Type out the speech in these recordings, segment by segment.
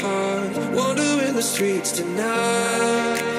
heart, wandering the streets tonight.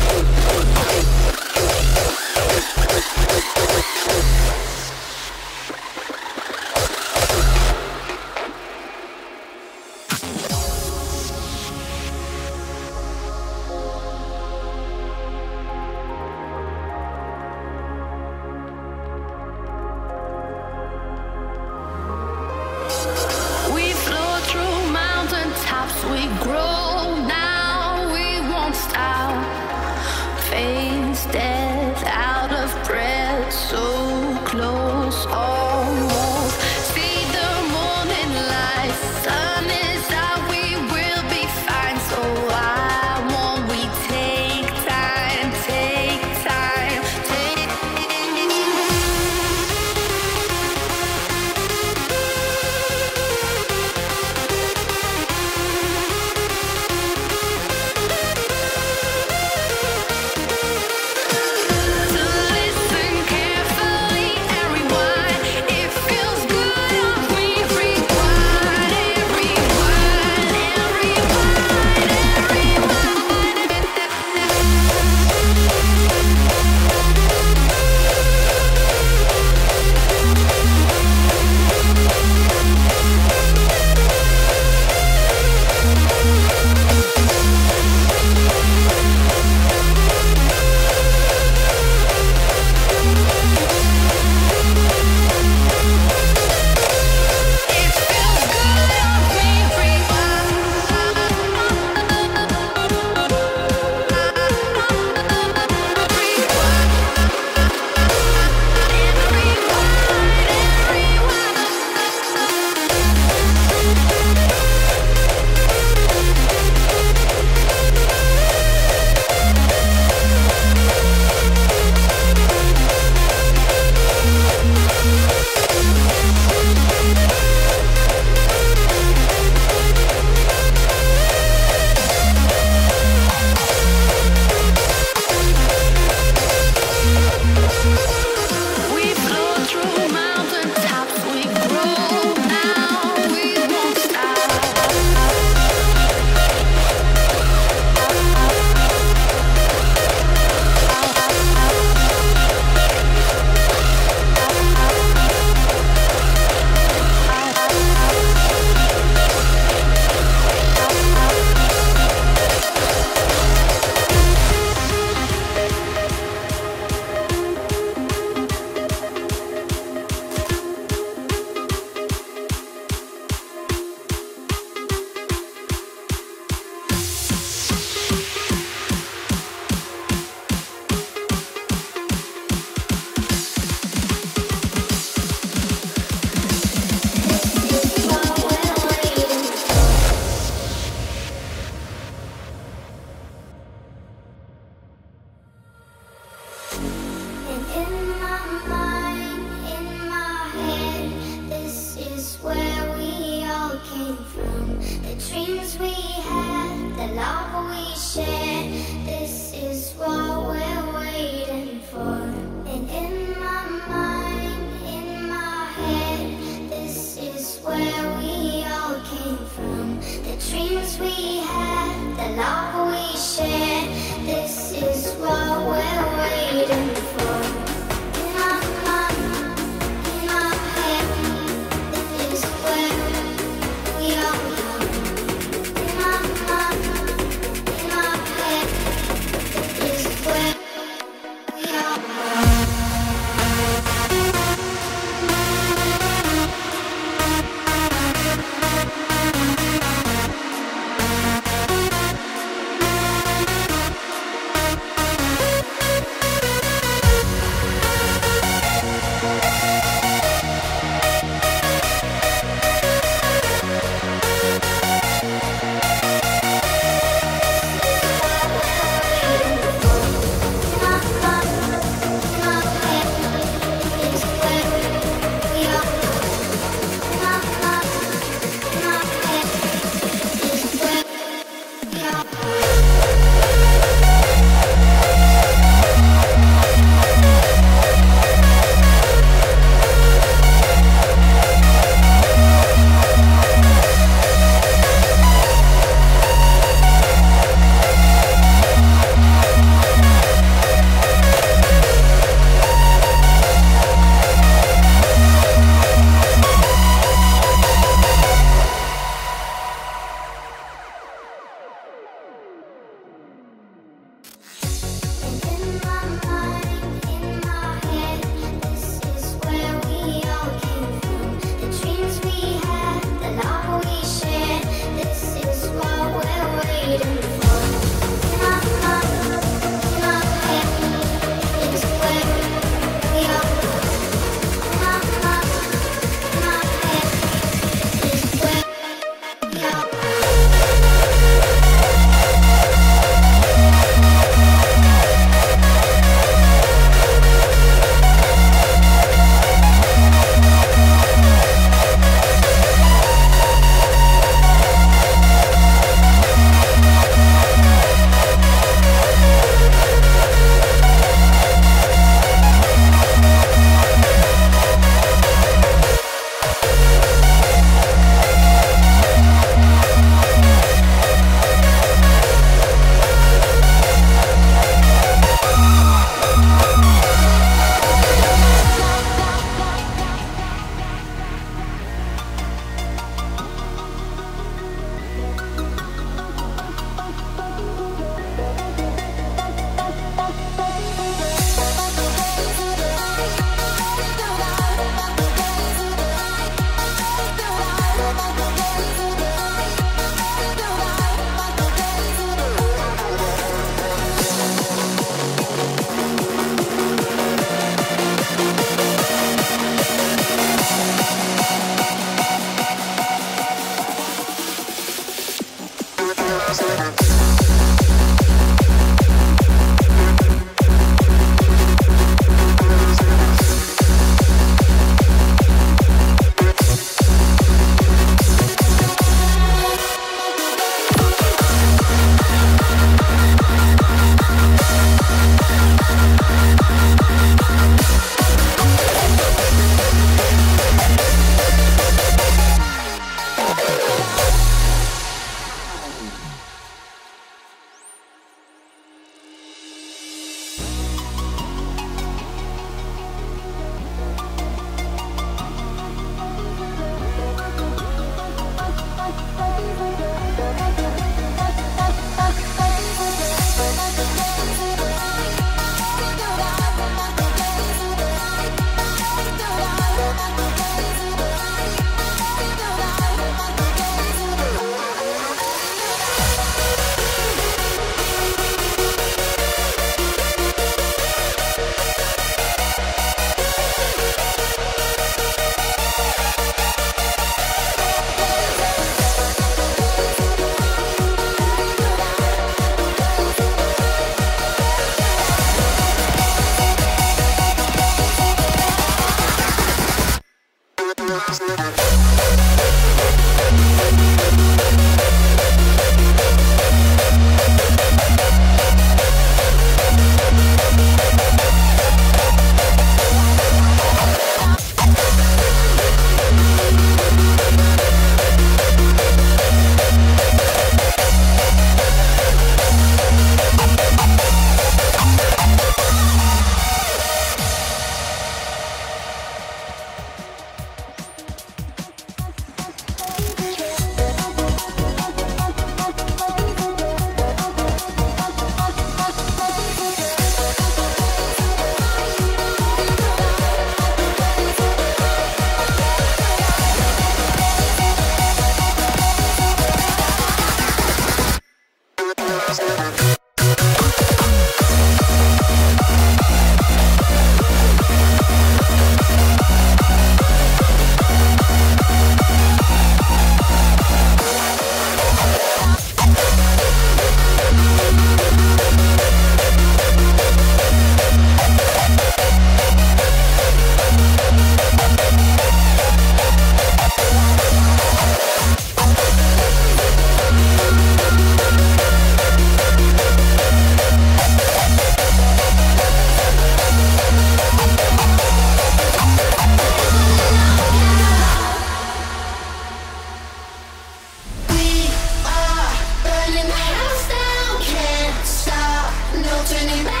running back.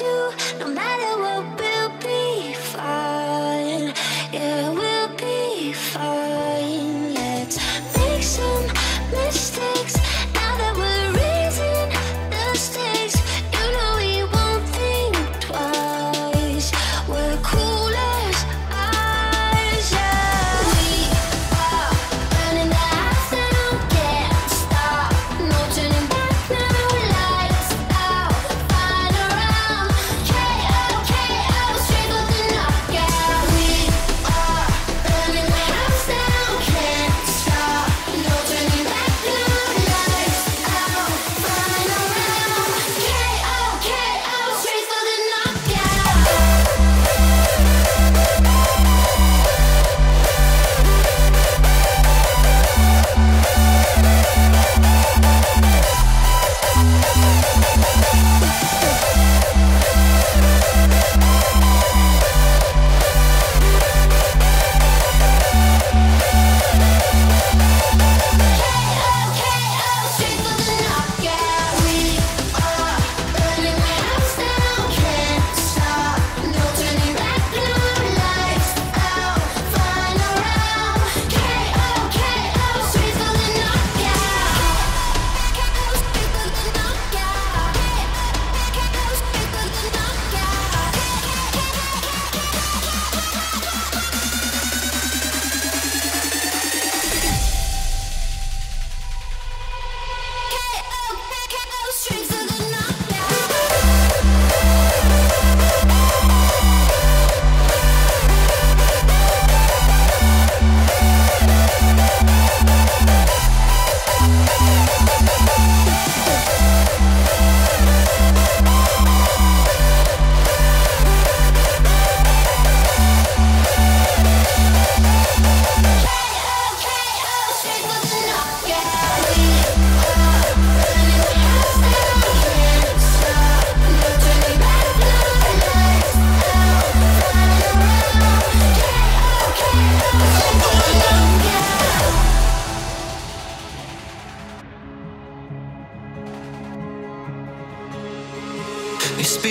to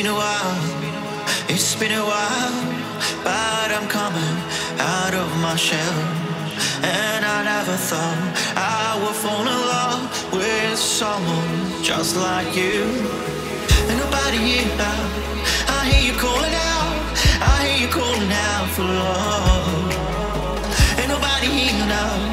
been a while, it's been a while, but I'm coming out of my shell. And I never thought I would fall in love with someone just like you. And nobody here, I hear you calling out, I hear you calling out for love. Ain't nobody here now.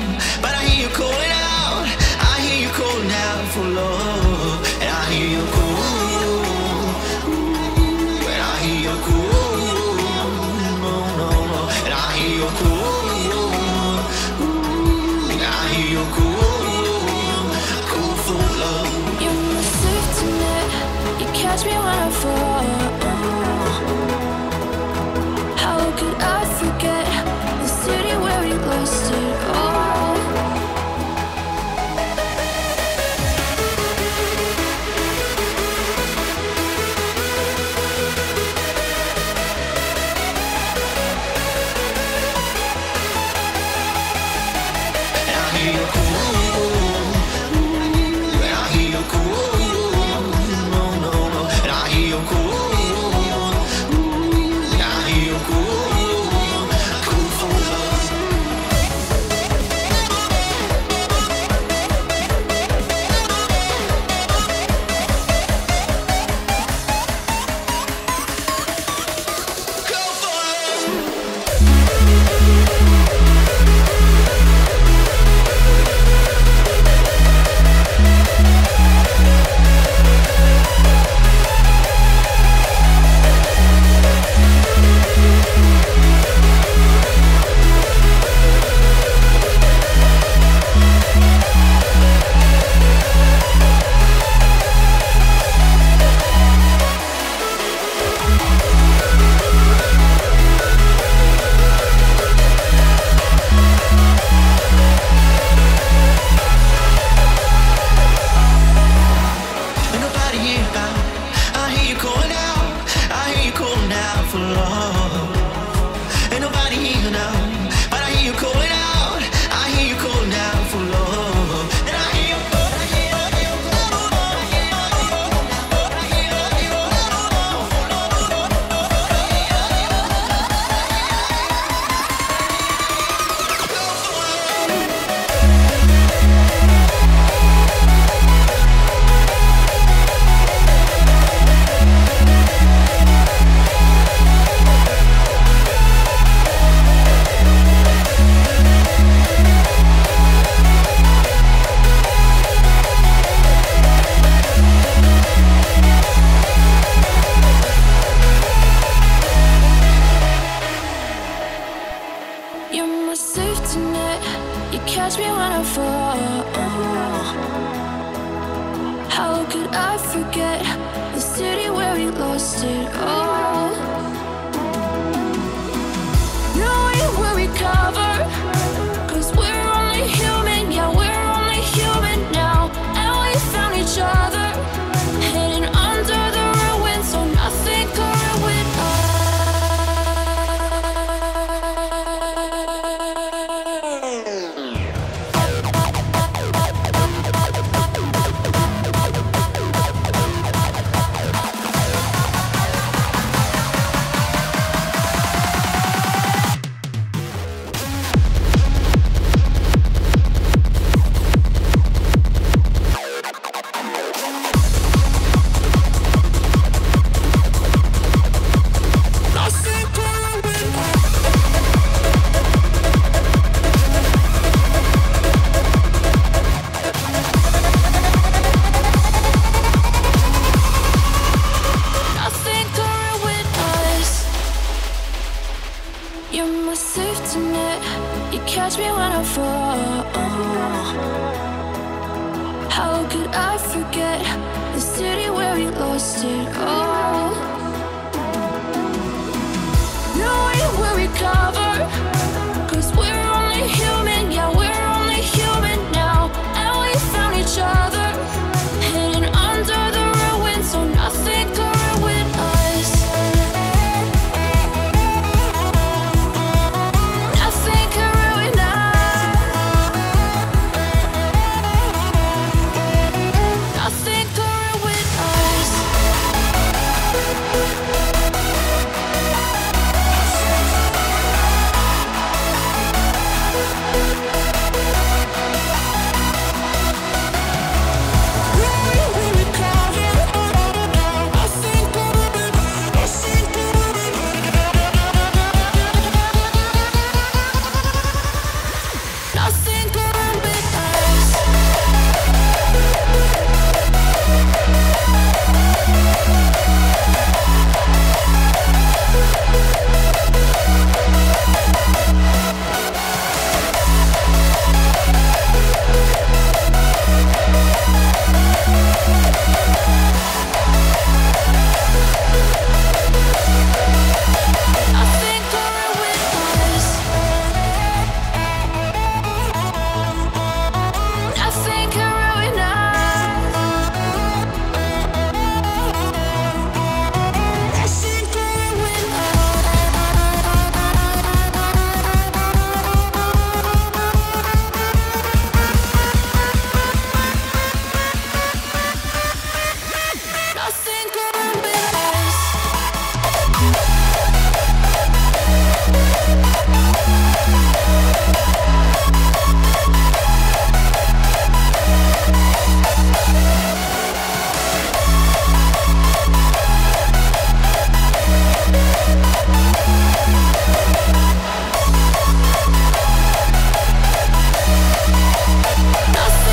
Нас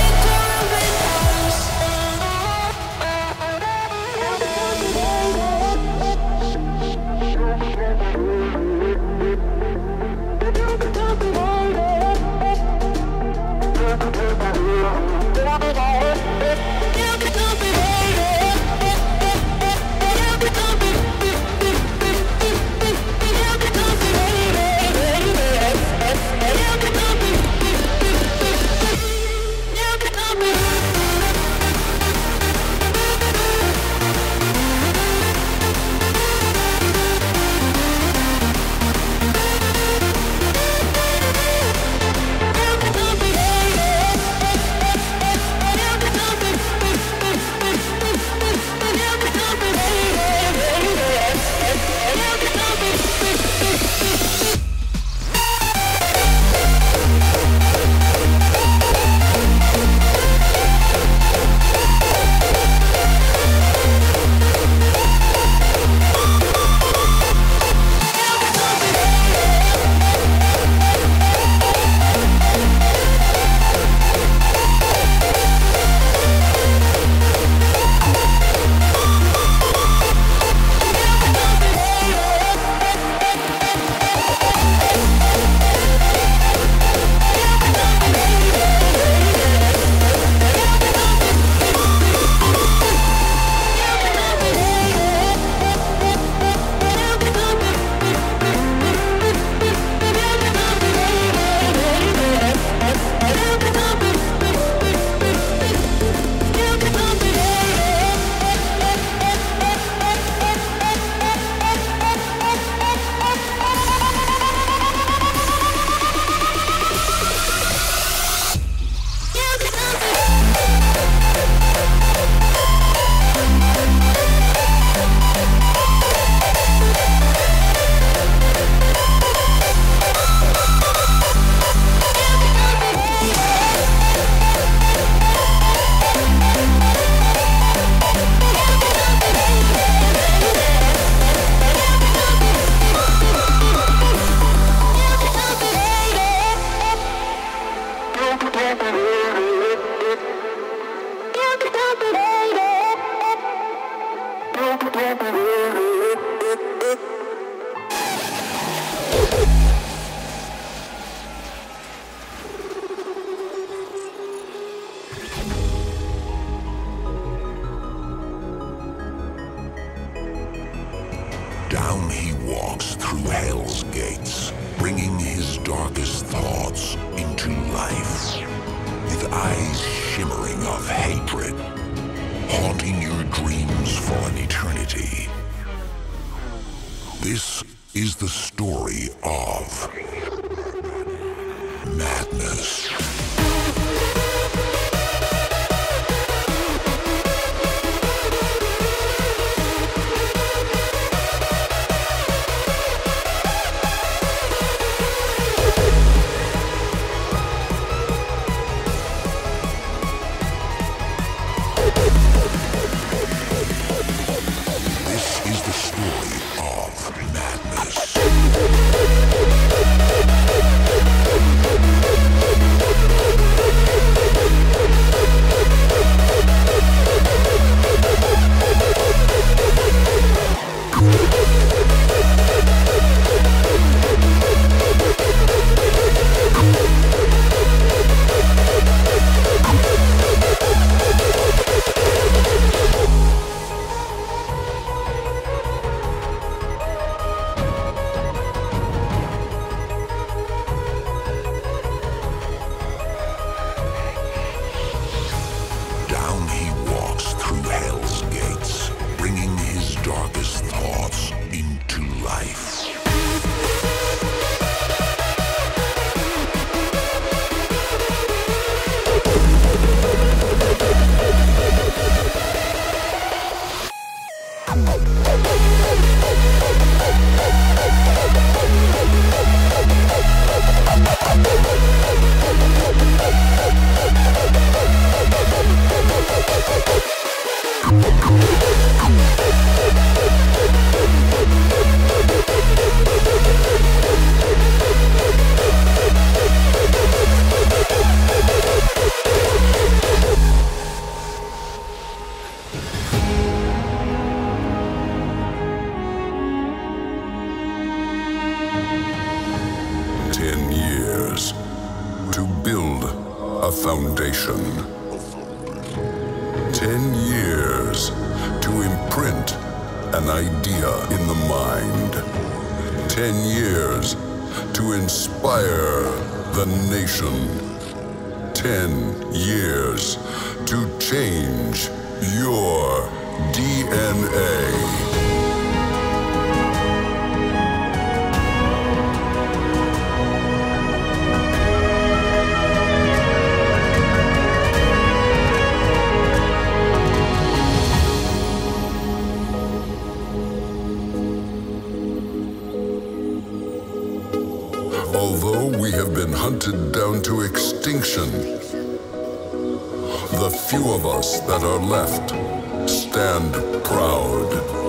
story of madness. Down he walks through hell's gates, bringing his darkest thoughts into life. Years to inspire the nation. Ten years to change your DNA. Few of us that are left stand proud.